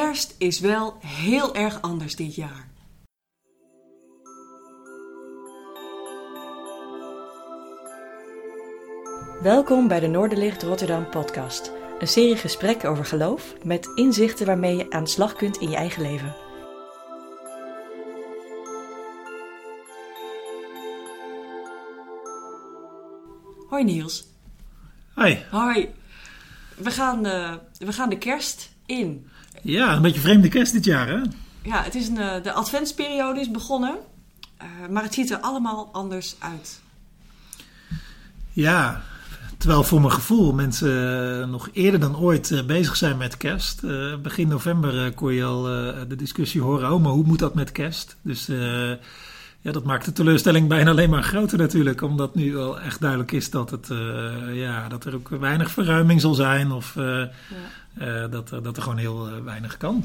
kerst is wel heel erg anders dit jaar. Welkom bij de Noorderlicht Rotterdam podcast. Een serie gesprekken over geloof met inzichten waarmee je aan de slag kunt in je eigen leven. Hoi Niels. Hoi. Hoi. We gaan, eh, we gaan de kerst in. Ja, een beetje vreemde kerst dit jaar, hè? Ja, het is een, eh, de adventsperiode is begonnen, eh, maar het ziet er allemaal anders uit. Ja, terwijl voor mijn gevoel mensen eh, nog eerder dan ooit bezig zijn met kerst. Begin november kon je al de discussie horen, oh, maar hoe moet dat met kerst? Dus ja, dat maakt de teleurstelling bijna alleen maar groter natuurlijk. Omdat nu wel echt duidelijk is dat, het, ja, dat er ook weinig verruiming zal zijn. Of eh, eh, dat, er- dat er gewoon heel eh, weinig kan.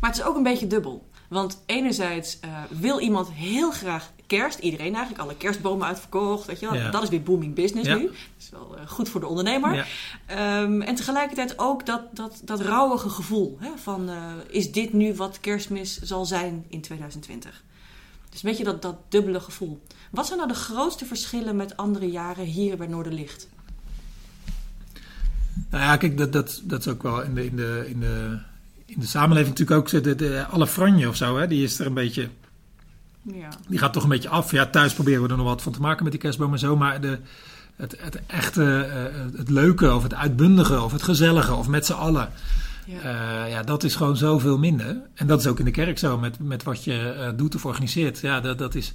Maar het is ook een beetje dubbel. Want enerzijds eh, wil iemand heel graag kerst. Iedereen eigenlijk, alle kerstbomen uitverkocht. Weet je wel? Ja. Dat is weer booming business Ja. nu. Dat is wel eh, goed voor de ondernemer. Ja. Ehm, en tegelijkertijd ook dat, dat, dat rauwige gevoel. Hè, van, eh, is dit nu wat kerstmis zal zijn in 2020? Dus een beetje dat, dat dubbele gevoel. Wat zijn nou de grootste verschillen met andere jaren hier bij Noorderlicht? Nou ja, kijk, dat, dat, dat is ook wel in de, in de, in de, in de samenleving natuurlijk ook. zo De, de, alle franje of zo, hè, die is er een beetje. Ja. Die gaat toch een beetje af. Ja, thuis proberen we er nog wat van te maken met die kerstboom en zo. Maar de, het, het echte, eh, het leuke of het uitbundige of het gezellige of met z'n allen. Ja. eh, ja, dat is gewoon zoveel minder. En dat is ook in de kerk zo met, met wat je eh, doet of organiseert. Ja, dat, dat is...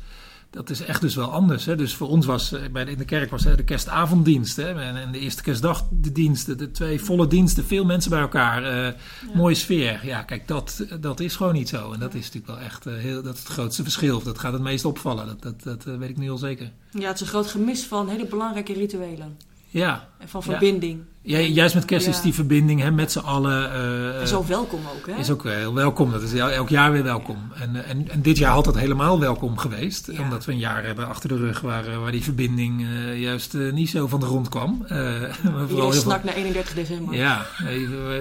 Dat is echt dus wel anders. Hè? Dus voor ons was eh, bij de, in de kerk was hè, de kerstavonddienst. Hè? En, de eerste kerstdag de diensten. De twee volle diensten. Veel mensen bij elkaar. eh, Mooie sfeer. Ja, kijk, dat, dat is gewoon niet zo. En dat is natuurlijk wel echt eh, heel, dat is het grootste verschil. Dat gaat het meest opvallen. Dat, dat, dat weet ik nu al zeker. ja, het is een groot gemis van hele belangrijke rituelen. Ja, En van verbinding. ja juist met kerst Ja. is die verbinding hè, met z'n allen. eh, En zo welkom ook, hè? is ook heel welkom. Dat is el- elk jaar weer welkom. En, eh, en, en dit jaar had dat helemaal welkom geweest. Ja. Omdat we een jaar hebben achter de rug waar, eh, waar die verbinding eh, juist eh, niet zo van de grond kwam. Eh, Iedereen snakt naar 31 december. Ja,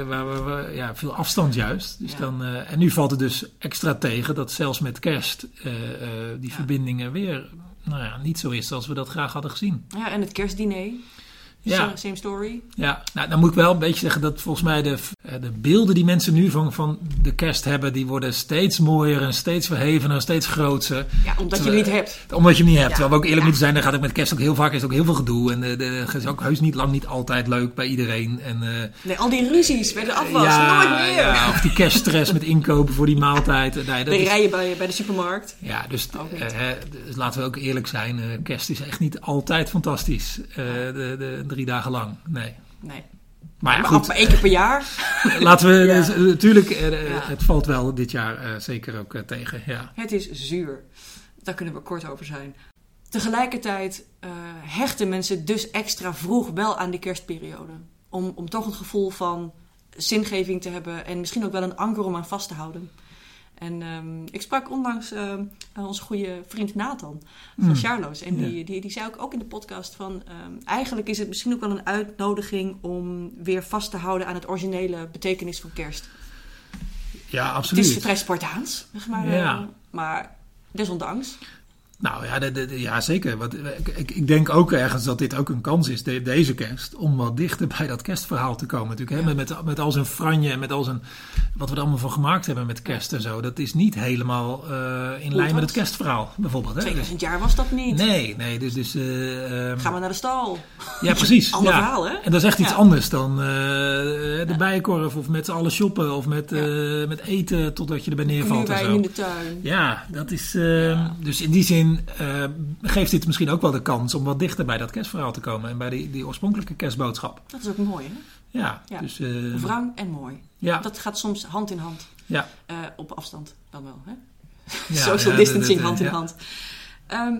waar ja, veel afstand juist. Dus Ja. dan, eh, en nu valt het dus extra tegen dat zelfs met kerst eh, eh, die Ja. verbindingen weer nou ja, niet zo is zoals we dat graag hadden gezien. Ja, en het kerstdiner. Ja. Same, story. Ja, nou, dan moet ik wel een beetje zeggen dat volgens mij de, de beelden die mensen nu van, van de kerst hebben, die worden steeds mooier en steeds verhevener en steeds groter. Ja, omdat je niet hebt. Omdat je hem niet hebt. Ja. Terwijl we ook eerlijk Ja. moeten zijn, dan gaat ook met kerst ook heel vaak is ook heel veel gedoe. En de, de, het is ook heus niet lang niet altijd leuk bij iedereen. En, eh, Nee, al die ruzies bij de afwas. ja, Nooit meer. ja, of die kerststress met inkopen voor die maaltijd. Eh, Nee, dat de is- rijen bij, bij de supermarkt. ja, dus, eh, dus laten we ook eerlijk zijn. eh, kerst is echt niet altijd fantastisch. eh, de, de, drie dagen lang. Nee. Nee. Maar ja, maar goed. maar één keer per jaar. Laten we, Ja. dus, eh, natuurlijk, eh, eh, Ja. het valt wel dit jaar zeker ook tegen. Ja. Het is zuur. Daar kunnen we kort over zijn. Tegelijkertijd hechten mensen dus extra vroeg wel aan die kerstperiode. Om, om toch een gevoel van zingeving te hebben en misschien ook wel een anker om aan vast te houden. En ehm, ik sprak onlangs ehm, onze goede vriend Nathan van Mm. Charlo's. En die, die, die zei ook, ook in de podcast van... ehm, eigenlijk is het misschien ook wel een uitnodiging om weer vast te houden aan het originele betekenis van kerst. ja, Het absoluut. is vrij Spartaans, zeg maar. Ja. eh, maar desondanks. Nou ja, de, de- de- ja zeker. Wat, ik, ik, denk ook ergens dat dit ook een kans is, de- deze kerst, om wat dichter bij dat kerstverhaal te komen. Natuurlijk, hè? Ja. Met, met, al zijn franje en met al zijn, wat we er allemaal van gemaakt hebben met kerst en zo. Dat is niet helemaal eh, in lijn met het kerstverhaal, bijvoorbeeld. Hè? Dus- 2000 jaar was dat niet. nee, nee, dus... dus ehm, Gaan we naar de stal. ja, precies. Ander ja. verhaal, hè? En dat is echt iets anders dan eh, de bijenkorf of met z'n allen shoppen of met, eh, met eten totdat je erbij neervalt en Knuwijn zo. in de tuin. Ja, dat is. eh, Ja. Dus in die zin eh, geeft dit misschien ook wel de kans om wat dichter bij dat kerstverhaal te komen en bij die, die oorspronkelijke kerstboodschap. Dat is ook mooi, hè? Ja, Ja. dus. eh, Wrang en mooi. ja, Dat gaat soms hand in hand. ja, Eh, op afstand dan wel, hè? ja, Social ja, distancing hand in hand. Ehm,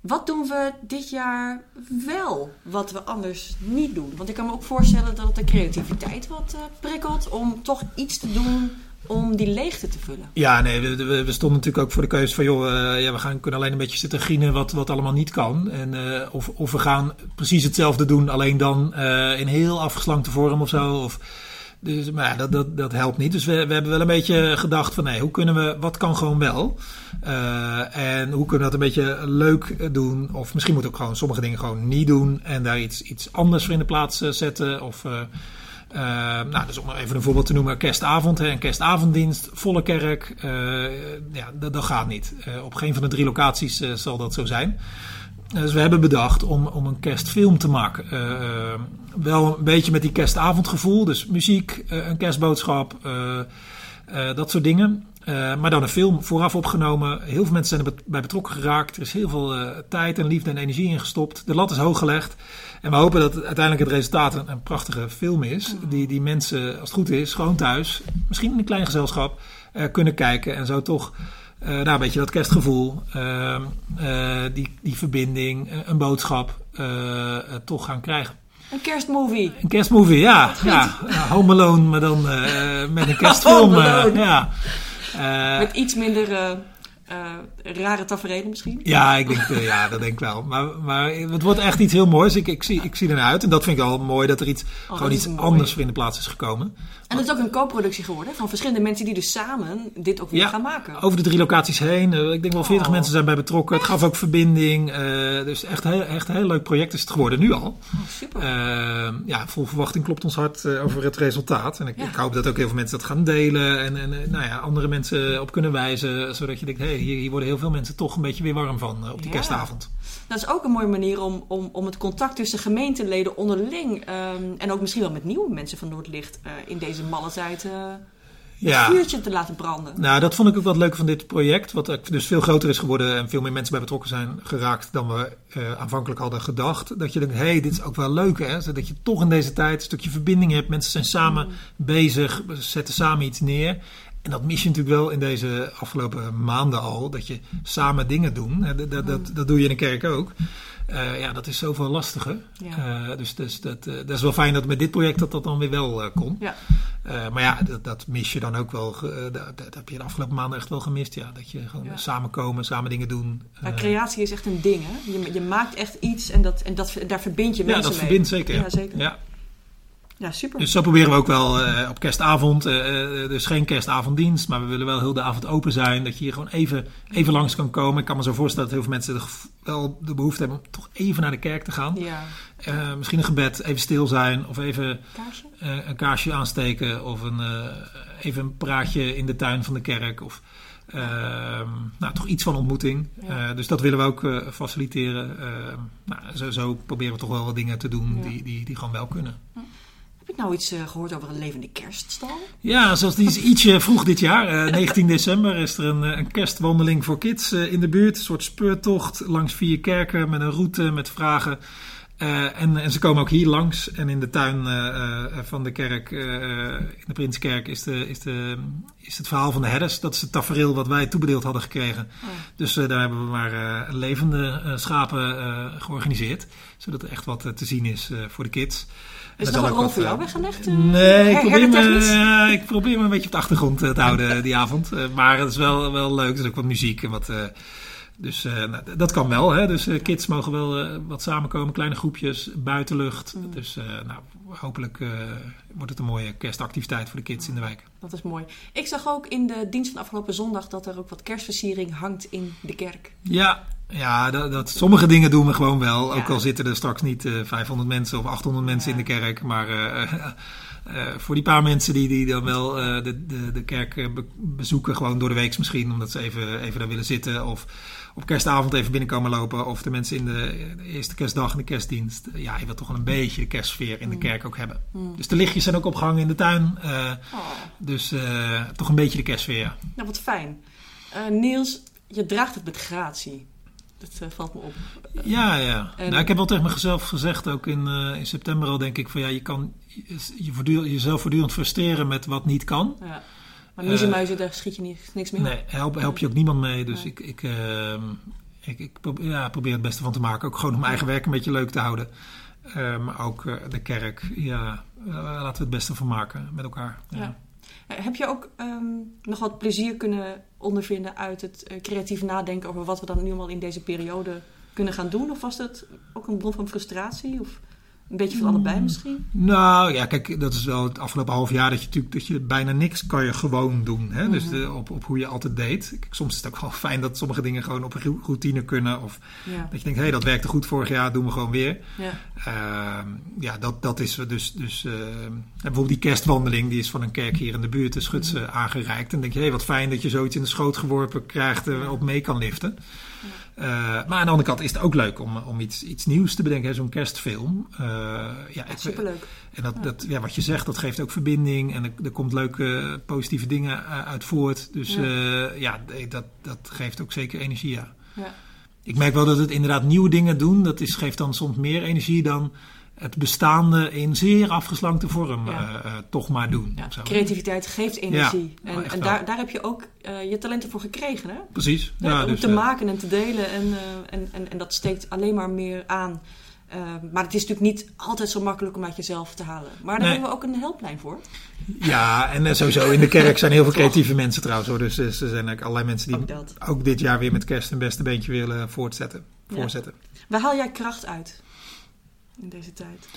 wat doen we dit jaar wel, wat we anders niet doen? Want ik kan me ook voorstellen dat de creativiteit wat prikkelt om toch iets te doen om die leegte te vullen. Ja, nee, we, we, stonden natuurlijk ook voor de keuze van, joh, eh, ja, we gaan, kunnen alleen een beetje zitten grienen wat, wat allemaal niet kan. En, eh, of, of we gaan precies hetzelfde doen, alleen dan eh, in heel afgeslankte vorm of zo. Of, Dus maar ja, dat, dat, dat helpt niet. Dus we, we hebben wel een beetje gedacht van nee, hoe kunnen we, wat kan gewoon wel? En hoe kunnen we dat een beetje leuk doen? Of misschien moet ook gewoon sommige dingen gewoon niet doen en daar iets, iets anders voor in de plaats zetten. Of uh, nou, dus om even een voorbeeld te noemen, kerstavond, hè, een kerstavonddienst, volle kerk. ja, dat, dat gaat niet. op geen van de drie locaties zal dat zo zijn. Dus we hebben bedacht om, om een kerstfilm te maken. Wel een beetje met die kerstavondgevoel. Dus muziek, een kerstboodschap, dat soort dingen. Maar dan een film vooraf opgenomen. Heel veel mensen zijn erbij betrokken geraakt. Er is heel veel tijd en liefde en energie in gestopt. De lat is hoog gelegd. En we hopen dat uiteindelijk het resultaat een, een, prachtige film is. Die, die mensen, als het goed is, gewoon thuis, misschien in een klein gezelschap, kunnen kijken. En zo toch nou, een beetje dat kerstgevoel, uh, die, die verbinding, een boodschap toch gaan krijgen. Een kerstmovie. Een kerstmovie, ja. ja. Home Alone, maar dan met een kerstfilm. ja. Met iets minder uh, rare tafereelen misschien? Ja, ik denk, ja, dat denk ik wel. Maar, maar het wordt echt iets heel moois. Ik, ik, zie, ik zie ernaar uit. En dat vind ik al mooi dat er iets, oh, gewoon iets anders voor in de plaats is gekomen. En het is ook een co-productie geworden van verschillende mensen die dus samen dit ook weer gaan maken. Over de drie locaties heen. Uh, ik denk wel 40 mensen zijn bij betrokken. Het gaf ook verbinding. dus echt, heel, echt een heel leuk project is het geworden, nu al. Oh, super. ja, vol verwachting klopt ons hart over het resultaat. En ik, ik, hoop dat ook heel veel mensen dat gaan delen. En, en nou ja, andere mensen op kunnen wijzen. Zodat je denkt, hé, hey, hier, hier worden heel veel mensen toch een beetje weer warm van op die kerstavond. Dat is ook een mooie manier om, om, om het contact tussen gemeenteleden onderling um, en ook misschien wel met nieuwe mensen van Noordlicht in deze malle tijd uh, ja. vuurtje te laten branden. Nou, dat vond ik ook wat leuk van dit project. Wat dus veel groter is geworden en veel meer mensen bij betrokken zijn geraakt dan we uh, aanvankelijk hadden gedacht. Dat je denkt, hé, hey, dit is ook wel leuk hè. Zodat je toch in deze tijd een stukje verbinding hebt. Mensen zijn samen mm. bezig, zetten samen iets neer. En dat mis je natuurlijk wel in deze afgelopen maanden al. Dat je samen dingen doet. Dat, dat, dat, dat doe je in een kerk ook. Uh, ja, dat is zoveel lastiger. Ja. Uh, dus, dus dat, uh, dat is wel fijn dat met dit project dat dat dan weer wel kon. Ja. maar ja, dat, dat, mis je dan ook wel. Dat, dat, heb je de afgelopen maanden echt wel gemist. Ja. Dat je gewoon ja. samenkomen, samen dingen doen. Ja, creatie is echt een ding. Hè? Je, je maakt echt iets en, dat, en dat, daar verbind je mensen mee. Ja, dat verbindt zeker. Ja, zeker. Ja. Super. Dus zo proberen we ook wel uh, op kerstavond. Uh, dus geen kerstavonddienst, maar we willen wel heel de avond open zijn. Dat je hier gewoon even, even langs kan komen. Ik kan me zo voorstellen dat heel veel mensen wel de behoefte hebben om toch even naar de kerk te gaan. Ja. Uh, misschien een gebed, even stil zijn. Of even een kaarsje aansteken. Of een, even een praatje in de tuin van de kerk. Of ehm, nou, toch iets van ontmoeting. Ja. dus dat willen we ook faciliteren. Nou, zo, zo, proberen we toch wel wat dingen te doen ja. die, die, die gewoon wel kunnen. Heb ik nou iets uh, gehoord over een levende kerststal? Ja, zoals die is ietsje vroeg dit jaar. Uh, 19 december is er een, eh, een kerstwandeling voor kids uh, in de buurt. Een soort speurtocht langs vier kerken met een route met vragen. En, en, ze komen ook hier langs. En in de tuin van de kerk, in de Prinskerk, is, de, is, de, is het verhaal van de herders. Dat is het tafereel wat wij toebedeeld hadden gekregen. Oh. Dus daar hebben we maar levende schapen georganiseerd. Zodat er echt wat te zien is voor de kids. Is er nog een rol voor jou weggelegd? nee, ik probeer, me, ik probeer me een beetje op de achtergrond te houden die avond. maar het is wel, wel leuk. Er is ook wat muziek en wat... Dus uh, nou, dat kan wel. Hè? Dus uh, kids mogen wel uh, wat samenkomen, kleine groepjes, buitenlucht. Mm. Dus nou, hopelijk wordt het een mooie kerstactiviteit voor de kids in de wijk. Dat is mooi. Ik zag ook in de dienst van afgelopen zondag dat er ook wat kerstversiering hangt in de kerk. Ja, ja, dat, dat, sommige dingen doen we gewoon wel. Ook al zitten er straks niet uh, 500 mensen of 800 mensen ja. in de kerk. Maar uh, uh, voor die paar mensen die, die dan wel de, de, de kerk be bezoeken, gewoon door de week misschien, omdat ze even, even daar willen zitten. Of op kerstavond even binnenkomen lopen. Of de mensen in de, de eerste kerstdag in de kerstdienst. Ja, je wilt toch wel een beetje kerstsfeer in de kerk ook hebben. Mm. Dus de lichtjes zijn ook opgehangen in de tuin. Oh. Dus toch een beetje de kerstsfeer. Nou, wat fijn. Niels, je draagt het met gratie. Dat uh, valt me op. Ja, ja. En... Nou, ik heb wel tegen mezelf gezegd, ook in, uh, in september al, denk ik, van ja, je kan je voortdurend, jezelf voortdurend frustreren met wat niet kan. Ja. Maar uh, muizen, daar schiet je niet, niks mee Nee, help, help je ook niemand mee. Dus nee. ik, ik, uh, ik, ik probeer, ja, probeer het beste van te maken. Ook gewoon om mijn eigen werk een beetje leuk te houden. maar ook de kerk, ja, laten we het beste van maken met elkaar. Ja. ja. Heb je ook um, nog wat plezier kunnen ondervinden uit het uh, creatief nadenken over wat we dan nu allemaal in deze periode kunnen gaan doen? Of was dat ook een bron van frustratie? Of Een beetje van allebei misschien? Nou ja, kijk, dat is wel het afgelopen half jaar dat je natuurlijk dat je bijna niks kan je gewoon doen. Hè? Dus de, op, op hoe je altijd deed. Kijk, soms is het ook wel fijn dat sommige dingen gewoon op een routine kunnen. Of Ja. dat je denkt, hé, hey, dat werkte goed vorig jaar, doen we gewoon weer. Ja. Ehm, ja, dat, dat is dus. dus eh, bijvoorbeeld die kerstwandeling, die is van een kerk hier in de buurt, de Schutse, aangereikt. En denk je, hé, wat fijn dat je zoiets in de schoot geworpen krijgt, eh, op mee kan liften. Eh, maar aan de andere kant is het ook leuk om, om iets, iets nieuws te bedenken, hè, zo'n kerstfilm. Ja, ik- Superleuk. en dat, dat, ja, wat je zegt, dat geeft ook verbinding. En er, er komt leuke positieve dingen uit voort. Dus Ja. ja, ja dat, dat geeft ook zeker energie, ja. Ja. Ik merk wel dat het inderdaad nieuwe dingen doen. Dat is, geeft dan soms meer energie dan het bestaande in zeer afgeslankte vorm Ja. eh, eh, toch maar doen. Ja, creativiteit geeft energie. Ja, en en daar, daar heb je ook eh, je talenten voor gekregen, hè? Precies. Ja, Ja, om dus, te maken en te delen. En, en, en, en dat steekt alleen maar meer aan. Eh, maar het is natuurlijk niet altijd zo makkelijk om uit jezelf te halen. Maar daar Nee. hebben we ook een helplijn voor. Ja, en eh, sowieso in de kerk zijn heel veel creatieve mensen trouwens. Hoor. Dus, eh, er zijn eigenlijk allerlei mensen die Ook dit jaar weer met kerst een beste beentje willen voortzetten. Ja. voorzetten. Waar haal jij kracht uit in deze tijd?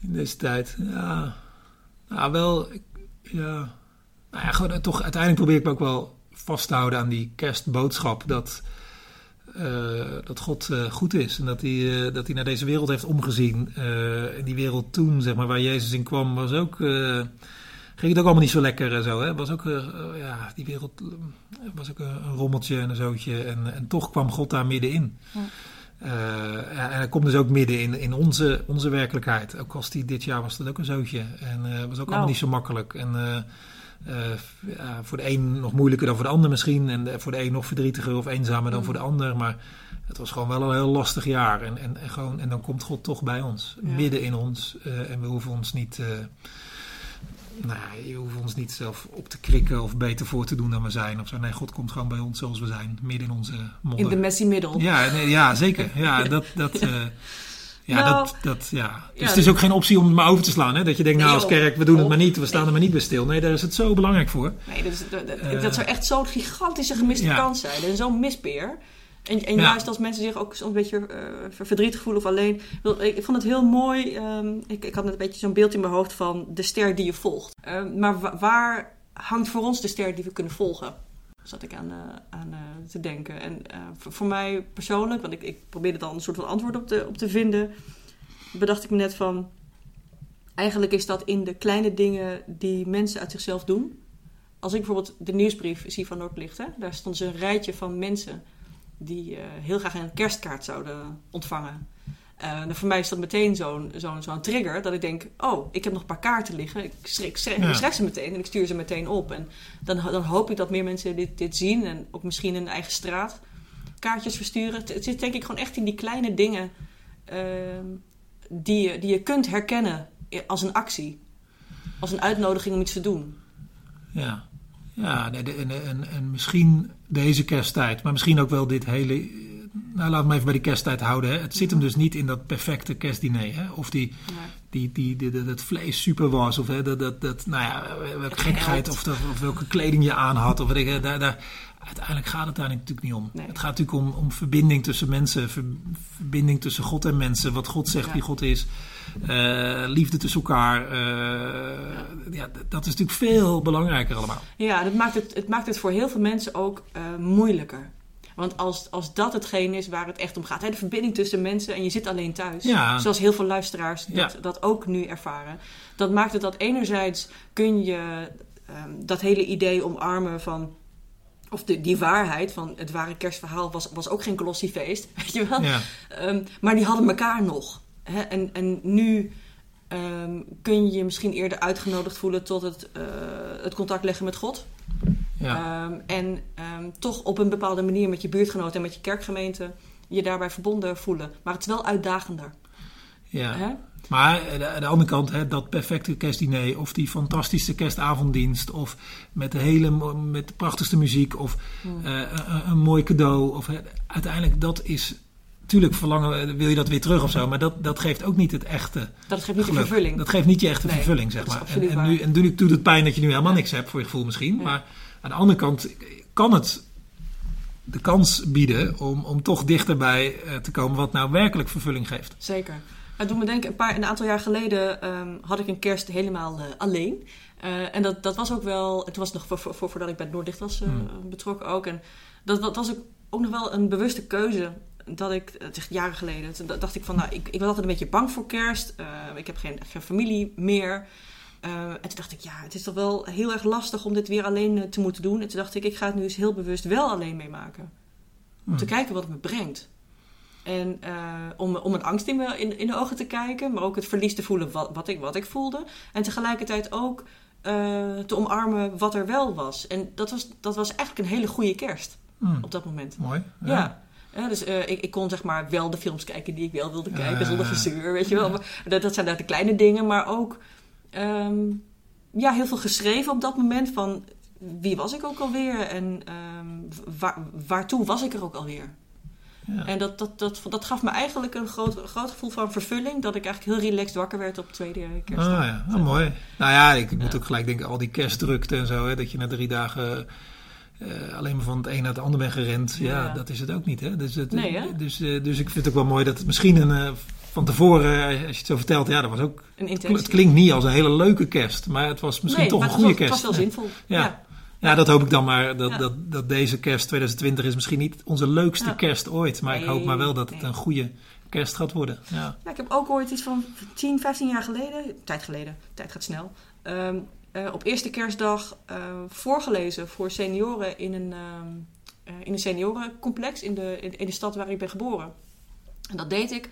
In deze tijd, ja. Nou, wel, ja. Nou ja, gewoon, eh, toch, uiteindelijk probeer ik me ook wel vast te houden aan die kerstboodschap. Dat, eh, dat God eh, goed is. En dat hij, eh, dat hij naar deze wereld heeft omgezien. En die wereld toen, zeg maar, waar Jezus in kwam, was ook... ging het ook allemaal niet zo lekker en zo. Hè? Was ook, eh, ja, die wereld was ook een, rommeltje en een zootje. En, en toch kwam God daar middenin. Ja. En hij komt dus ook midden in, in onze, onze werkelijkheid. Ook als die dit jaar was dat ook een zootje. En was ook allemaal niet zo makkelijk. En voor de een nog moeilijker dan voor de ander misschien. En voor de een nog verdrietiger of eenzamer dan Mm. voor de ander. Maar het was gewoon wel een heel lastig jaar. En, en, en, gewoon, en dan komt God toch bij ons. Ja. Midden in ons. Eh, en we hoeven ons niet... eh, nou je hoeft ons niet zelf op te krikken of beter voor te doen dan we zijn. Of zo. Nee, God komt gewoon bij ons zoals we zijn. Midden in onze modder. In de messy middle. Ja, nee, ja zeker. Ja, dat, dat, eh, ja, Nou, dat, dat, ja. Dus ja, het is ook geen optie om het maar over te slaan. Hè? Dat je denkt, nou als kerk, we doen het maar niet. We staan nee. er maar niet bij stil. Nee, daar is het zo belangrijk voor. Nee, dat, is, dat, dat- Eh, dat zou echt zo'n gigantische gemiste ja. kans zijn. En zo'n mispeer. En, en Ja. juist als mensen zich ook een beetje ver- verdrietig voelen of alleen. Ik, vond het heel mooi. ehm, ik, ik had net een beetje zo'n beeld in mijn hoofd van de ster die je volgt. Ehm, maar wa- waar hangt voor ons de ster die we kunnen volgen? Zat ik aan, eh, aan eh, te denken. En eh, voor, mij persoonlijk, want ik, ik probeerde dan een soort van antwoord op te, op te vinden. Bedacht ik me net van. Eigenlijk is dat in de kleine dingen die mensen uit zichzelf doen als ik bijvoorbeeld de nieuwsbrief zie van Noordlicht, daar stond een rijtje van mensen die heel graag een kerstkaart zouden ontvangen. Eh, voor mij is dat meteen zo'n zo'n zo'n trigger dat ik denk: oh, ik heb nog een paar kaarten liggen. Ik schrik, schrik, Ja. ik schrijf ze meteen en ik stuur ze meteen op. En dan, dan hoop ik dat meer mensen dit, dit zien en ook misschien in eigen straat kaartjes versturen. Het, het zit denk ik gewoon echt in die kleine dingen ehm, die, je, die je kunt herkennen als een actie, als een uitnodiging om iets te doen. Ja, ja en, en, en misschien deze kersttijd, maar misschien ook wel dit hele. Nou, laat me even bij die kersttijd houden. Hè. Het zit hem dus niet in dat perfecte kerstdiner. Hè. Of die, die, die, die, dat vlees super was. Of hè, dat, dat, dat, nou ja, gekkigheid. helpt. Of, dat, of welke kleding je aan had. Of weet ik, daar, daar, uiteindelijk gaat het daar natuurlijk niet om. Nee. Het gaat natuurlijk om, om verbinding tussen mensen. ver- verbinding tussen God en mensen. Wat God zegt Ja. wie God is. eh, liefde tussen elkaar. eh, ja. dat is natuurlijk veel belangrijker allemaal. Ja, dat maakt het, het maakt het voor heel veel mensen ook eh, moeilijker. Want als, als dat hetgeen is waar het echt om gaat, hè, de verbinding tussen mensen en je zit alleen thuis, Ja. zoals heel veel luisteraars dat, Ja. dat ook nu ervaren, dan maakt het dat enerzijds kun je ehm, dat hele idee omarmen van, of de, die waarheid van het ware kerstverhaal was, was ook geen kolossiefeest, weet je wel? Ja. Ehm, maar die hadden elkaar nog. Hè? En, en nu ehm, kun je je misschien eerder uitgenodigd voelen tot het, eh, het contact leggen met God. Ja. Ehm, en ehm, toch op een bepaalde manier met je buurtgenoten en met je kerkgemeente je daarbij verbonden voelen. Maar het is wel uitdagender. ja. Hè? Maar aan de, aan de andere kant, hè, dat perfecte kerstdiner, of die fantastische kerstavonddienst, of met de hele met de prachtigste muziek, of Hmm. eh, een, een mooi cadeau. Of, hè, uiteindelijk, dat is. Tuurlijk verlangen, wil je dat weer terug of zo, maar dat, dat geeft ook niet het echte Dat geeft niet de vervulling. Dat geeft niet je echte Nee, vervulling, zeg maar. En, en, nu, en nu doet het pijn dat je nu helemaal Ja. niks hebt voor je gevoel misschien. Ja. Maar aan de andere kant kan het de kans bieden om, om toch dichterbij eh, te komen wat nou werkelijk vervulling geeft. Zeker. Het doet me denken, een, paar, een aantal jaar geleden ehm, had ik een kerst helemaal alleen. en dat, dat was ook wel, het was nog voor, voor, voordat ik bij Noordlicht was Hmm. betrokken ook. En dat, dat was ook, ook nog wel een bewuste keuze dat ik, het is jaren geleden, toen dacht ik van, nou, ik, ik was altijd een beetje bang voor kerst. Uh, ik heb geen, geen familie meer. Uh, en toen dacht ik, ja, het is toch wel heel erg lastig om dit weer alleen uh, te moeten doen. En toen dacht ik, ik ga het nu eens heel bewust wel alleen meemaken. Om te kijken wat het me brengt. En eh, om, om een angst in, me, in, in, de ogen te kijken, maar ook het verlies te voelen wat, wat, ik, wat ik voelde. En tegelijkertijd ook uh, te omarmen wat er wel was. En dat was, dat was eigenlijk een hele goede kerst Hmm. op dat moment. Mooi. Ja. ja. Ja, dus uh, ik, ik, kon zeg maar wel de films kijken die ik wel wilde kijken, zonder gezeur, weet je wel. Maar Dat, dat zijn nou de kleine dingen, maar ook um, ja, heel veel geschreven op dat moment van wie was ik ook alweer en um, waar, waartoe was ik er ook alweer. Ja. En dat, dat, dat, dat gaf me eigenlijk een groot, groot gevoel van vervulling. Dat ik eigenlijk heel relaxed wakker werd op tweede kerstdag. Ah ja, ah, mooi. Nou ja, ik, ik moet ook gelijk denken, al die kerstdrukte en zo. Hè, dat je na drie dagen uh, alleen maar van het een naar het ander bent gerend. Ja, Ja. dat is het ook niet. Hè? Dus, het, Nee, hè? Dus, uh, dus ik vind het ook wel mooi dat het misschien een, uh, van tevoren, als je het zo vertelt, ja, dat was ook. Een. Het klinkt niet als een hele leuke kerst, maar het was misschien nee, toch een goede was, kerst. Het was wel zinvol. Ja. Ja. Ja, dat hoop ik dan maar. Dat, Ja. dat, dat deze kerst 2020 is misschien niet onze leukste Ja. kerst ooit. Maar ik hoop maar wel dat het nee. een goede kerst gaat worden. Ja. Ja, ik heb ook ooit iets van 10, 15 jaar geleden, tijd geleden, tijd gaat snel, ehm, eh, op eerste kerstdag eh, voorgelezen voor senioren in een, ehm, eh, in een seniorencomplex in de, in, in de stad waar ik ben geboren. En dat deed ik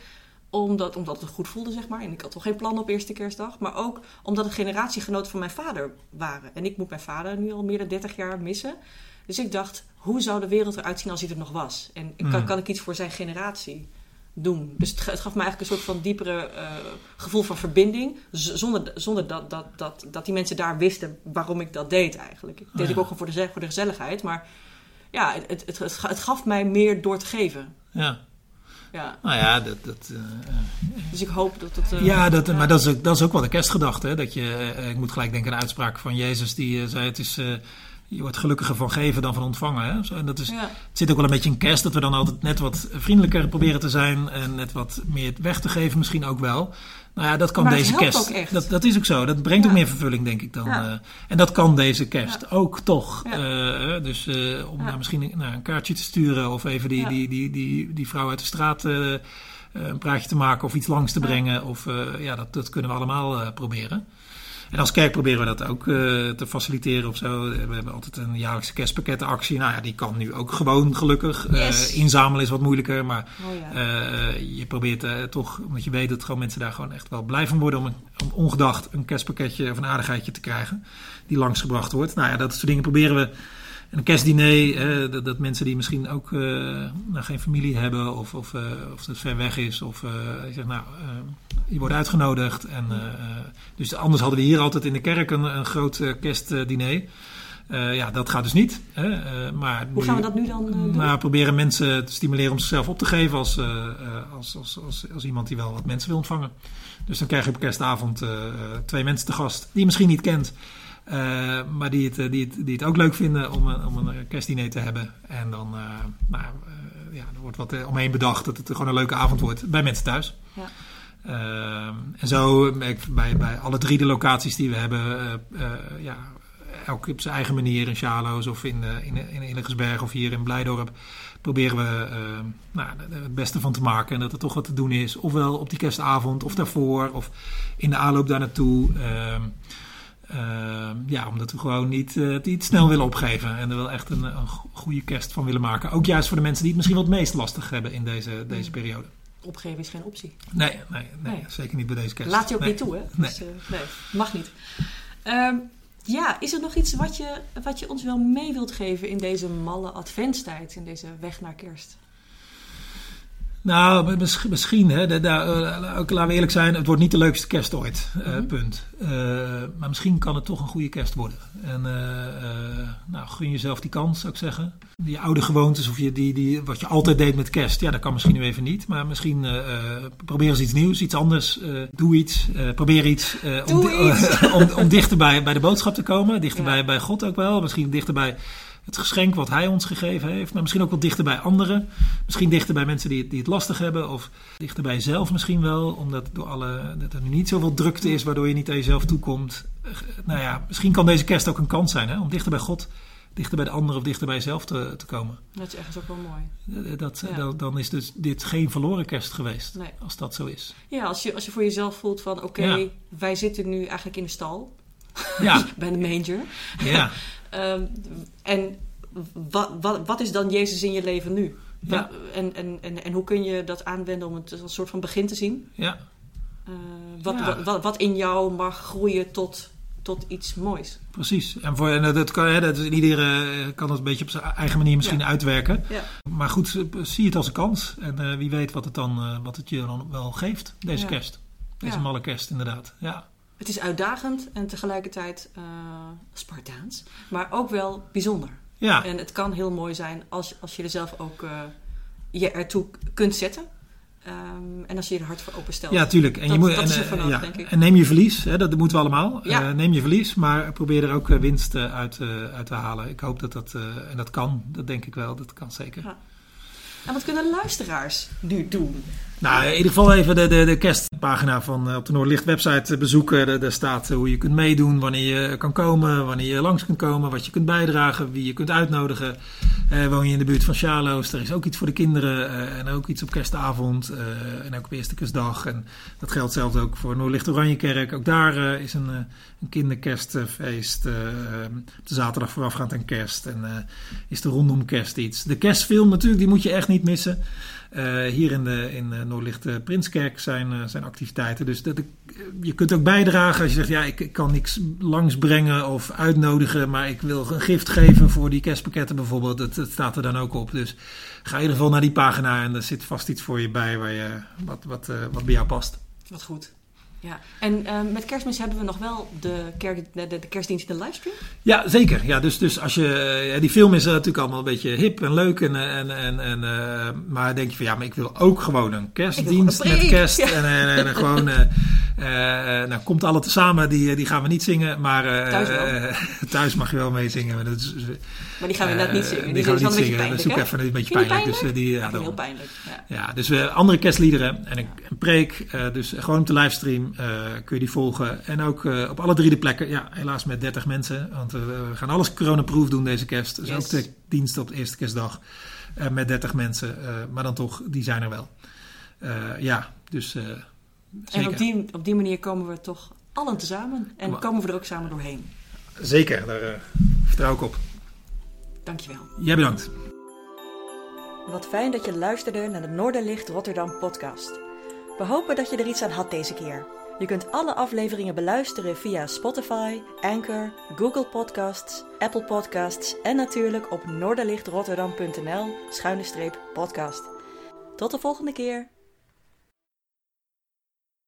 omdat, omdat het goed voelde, zeg maar. En ik had toch geen plan op eerste kerstdag. Maar ook omdat het generatiegenoten van mijn vader waren. En ik moet mijn vader nu al meer dan 30 jaar missen. Dus ik dacht, hoe zou de wereld eruit zien als hij er nog was? En kan, Mm. kan ik iets voor zijn generatie doen? Dus het, gaf me eigenlijk een soort van diepere eh, gevoel van verbinding. Zonder, zonder dat, dat, dat, dat die mensen daar wisten waarom ik dat deed eigenlijk. Ik deed Oh ja. ik ook gewoon voor de, ze- voor de gezelligheid. Maar ja, het, het, het gaf mij meer door te geven. ja. Ja. Nou ja, dat. dat eh, Dus ik hoop dat het... eh, ja, dat, maar dat is, ook, dat is ook wel de kerstgedachte. Hè? Dat je, eh, ik moet gelijk denken aan de uitspraak van Jezus, die eh, zei: Het is. Je wordt gelukkiger van geven dan van ontvangen. Hè? Zo, en dat is, Ja. Het zit ook wel een beetje in kerst dat we dan altijd net wat vriendelijker proberen te zijn. En net wat meer weg te geven, misschien ook wel. Nou ja, dat kan deze kerst. ook echt. Dat, dat is ook zo. Dat brengt Ja. ook meer vervulling, denk ik dan. Ja. eh. en dat kan deze kerst Ja. ook toch. Eh, dus eh, om nou, misschien nou, een kaartje te sturen. Of even die, die, die, die, die vrouw uit de straat een praatje te maken. Of iets langs te brengen. Of ja, dat, dat kunnen we allemaal proberen. En als kerk proberen we dat ook eh, te faciliteren of zo. We hebben altijd een jaarlijkse kerstpakkettenactie. Nou ja, die kan nu ook gewoon gelukkig. Eh, inzamelen is wat moeilijker, maar Oh ja. eh, je probeert toch, omdat je weet dat gewoon mensen daar gewoon echt wel blij van worden om, een, om ongedacht een kerstpakketje of een aardigheidje te krijgen die langsgebracht wordt. Nou ja, dat soort dingen proberen we. En een kerstdiner, eh, dat, dat mensen die misschien ook eh, nou, geen familie hebben of, of, eh, of het ver weg is. Of je zegt, nou, je wordt uitgenodigd. En, eh, eh, dus anders hadden we hier altijd in de kerk een, een groot eh, kerstdiner. Ja, dat gaat dus niet. Hè? Maar Hoe gaan we dat nu dan eh, doen? nou, proberen mensen te stimuleren om zichzelf op te geven als, als, als, als, als iemand die wel wat mensen wil ontvangen. Dus dan krijg je op kerstavond twee mensen te gast die je misschien niet kent. maar die het, die, het, die het ook leuk vinden om, een- om een kerstdiner te hebben. En dan nou, ja, er wordt wat omheen bedacht dat het gewoon een leuke avond wordt bij mensen thuis. Ja. Ehm, en zo bij, bij alle drie de locaties die we hebben, eh, eh, ja, elk op zijn eigen manier in Sjaloos of in, eh, in, in Illigersberg of hier in Blijdorp, proberen we eh, nou, het beste van te maken en dat er toch wat te doen is. Ofwel op die kerstavond of daarvoor of in de aanloop daar naartoe. Ehm, ehm, ja, omdat we gewoon niet, niet snel willen opgeven en er wel echt een, een go- goede kerst van willen maken. Ook juist voor de mensen die het misschien wat het meest lastig hebben in deze, deze periode. Opgeven is geen optie. Nee, nee, nee, Nee. zeker niet bij deze kerst. Laat je ook Nee. niet toe, hè? Nee. Dus, eh, nee, mag niet. Ehm, ja, is er nog iets wat je, wat je ons wel mee wilt geven in deze malle adventstijd, in deze weg naar kerst? Nou, mis- misschien, hè, de- daar, eh, ook, laten we eerlijk zijn, het wordt niet de leukste kerst ooit. eh, Mhm. Punt. Eh, maar misschien kan het toch een goede kerst worden. En nou, gun jezelf die kans, zou ik zeggen. Die oude gewoontes, of je, die, die, wat je altijd deed met kerst, ja, dat kan misschien nu even niet. Maar misschien probeer eens iets nieuws, iets anders. doe iets, probeer iets. om, Doe di- iets. om, om dichter bij, bij de boodschap te komen. Dichter Ja. bij, bij God ook wel. Misschien dichter bij het geschenk wat hij ons gegeven heeft. Maar misschien ook wat dichter bij anderen. Misschien dichter bij mensen die, die het lastig hebben. Of dichter bij jezelf misschien wel. Omdat door alle, dat er nu niet zoveel drukte is waardoor je niet aan jezelf toekomt. Nou ja, misschien kan deze kerst ook een kans zijn hè, om dichter bij God, dichter bij de anderen of dichter bij jezelf te, te komen. Dat is ergens ook wel mooi. Eh, Dat, Ja. dan, dan is dus dit geen verloren kerst geweest. Nee. Als dat zo is. Ja, als je, als je voor jezelf voelt van oké, Ja. wij zitten nu eigenlijk in de stal. Ja, Bij de manger. ja. Ehm, en wat, wat, wat is dan Jezus in je leven nu? Ja. En, en, en, en hoe kun je dat aanwenden om het als een soort van begin te zien? ja. Eh, wat, Ja. wat, wat, wat in jou mag groeien tot, tot iets moois. Precies. En, voor, en dat kan, hè, dat is, iedereen eh, kan het een beetje op zijn eigen manier misschien Ja. uitwerken. Ja. Maar goed, eh, zie het als een kans. En wie weet wat het, dan, wat het je dan wel geeft, deze kerst. Deze malle kerst, inderdaad. Ja. Het is uitdagend en tegelijkertijd eh, Spartaans, maar ook wel bijzonder. Ja. En het kan heel mooi zijn als, als je er zelf ook eh, je ertoe kunt zetten. Ehm, en als je je er hard voor openstelt. Ja, tuurlijk. En, Dat- je moet, dat en, is eh, vanaf, ja. denk ik. en neem je verlies, hè, dat moeten we allemaal. Ja. Neem je verlies, maar probeer er ook winst uit, uit te halen. Ik hoop dat dat, en dat kan, dat denk ik wel, dat kan zeker. Ja. En wat kunnen luisteraars nu doen? Nou, in ieder geval even de, de, de kerstpagina van eh, op de Noordlicht website eh, bezoeken. Daar, staat eh, hoe je kunt meedoen, wanneer je kan komen, wanneer je langs kunt komen, wat je kunt bijdragen, wie je kunt uitnodigen. Eh, woon je in de buurt van Charloes, er is ook iets voor de kinderen en ook iets op kerstavond en ook op eerste kerstdag. En dat geldt zelfs ook voor Noordlicht Oranjekerk. Ook daar is een, een kinderkerstfeest op de zaterdag voorafgaand aan kerst. En is er rondom kerst iets. De kerstfilm natuurlijk, die moet je echt niet missen. Eh, hier in, de, in eh, Noordlicht Prinskerk zijn, eh, zijn activiteiten. Dus dat, je kunt ook bijdragen als je zegt: ja, ik, kan niks langsbrengen of uitnodigen, maar ik wil een gift geven voor die kerstpakketten bijvoorbeeld. Dat, staat er dan ook op. Dus ga in ieder geval naar die pagina en er zit vast iets voor je bij waar je, wat, wat, wat bij jou past. Wat goed. Ja. En eh, met kerstmis hebben we nog wel de, kerk, de, de, kerstdienst in de livestream. Ja, zeker. Ja, dus, dus als je, eh, die film is eh, natuurlijk allemaal een beetje hip en leuk. En, eh, en, en, en, maar denk je van ja, maar ik wil ook gewoon een kerstdienst een met kerst. Ja. En, en, en gewoon, nou komt alle tezamen, die, die gaan we niet zingen. Maar Thuis wel. thuis mag je wel meezingen. Maar dat is, Maar die gaan we inderdaad niet zingen. Die, Die, gaan we niet zingen. Dat zoek hè? even een beetje pijnlijk. pijnlijk? Dus, die, ja, heel pijnlijk. Ja. Dus andere kerstliederen en een, een preek. dus gewoon op de livestream eh, kun je die volgen. En ook eh, op alle drie de plekken. Ja, helaas met 30 mensen. Want eh, we gaan alles coronaproof doen deze kerst. Dus Yes. ook de dienst op de eerste kerstdag. eh, met 30 mensen. eh, maar dan toch, die zijn er wel. Eh, ja, dus eh, En op die, op die manier komen we toch allen tezamen. En Maar- komen we er ook samen doorheen. Zeker, daar vertrouw ik op. Dankjewel. Jij bedankt. Wat fijn dat je luisterde naar de Noorderlicht Rotterdam podcast. We hopen dat je er iets aan had deze keer. Je kunt alle afleveringen beluisteren via Spotify, Anchor, Google Podcasts, Apple Podcasts en natuurlijk op noorderlichtrotterdam.nl-podcast. Tot de volgende keer.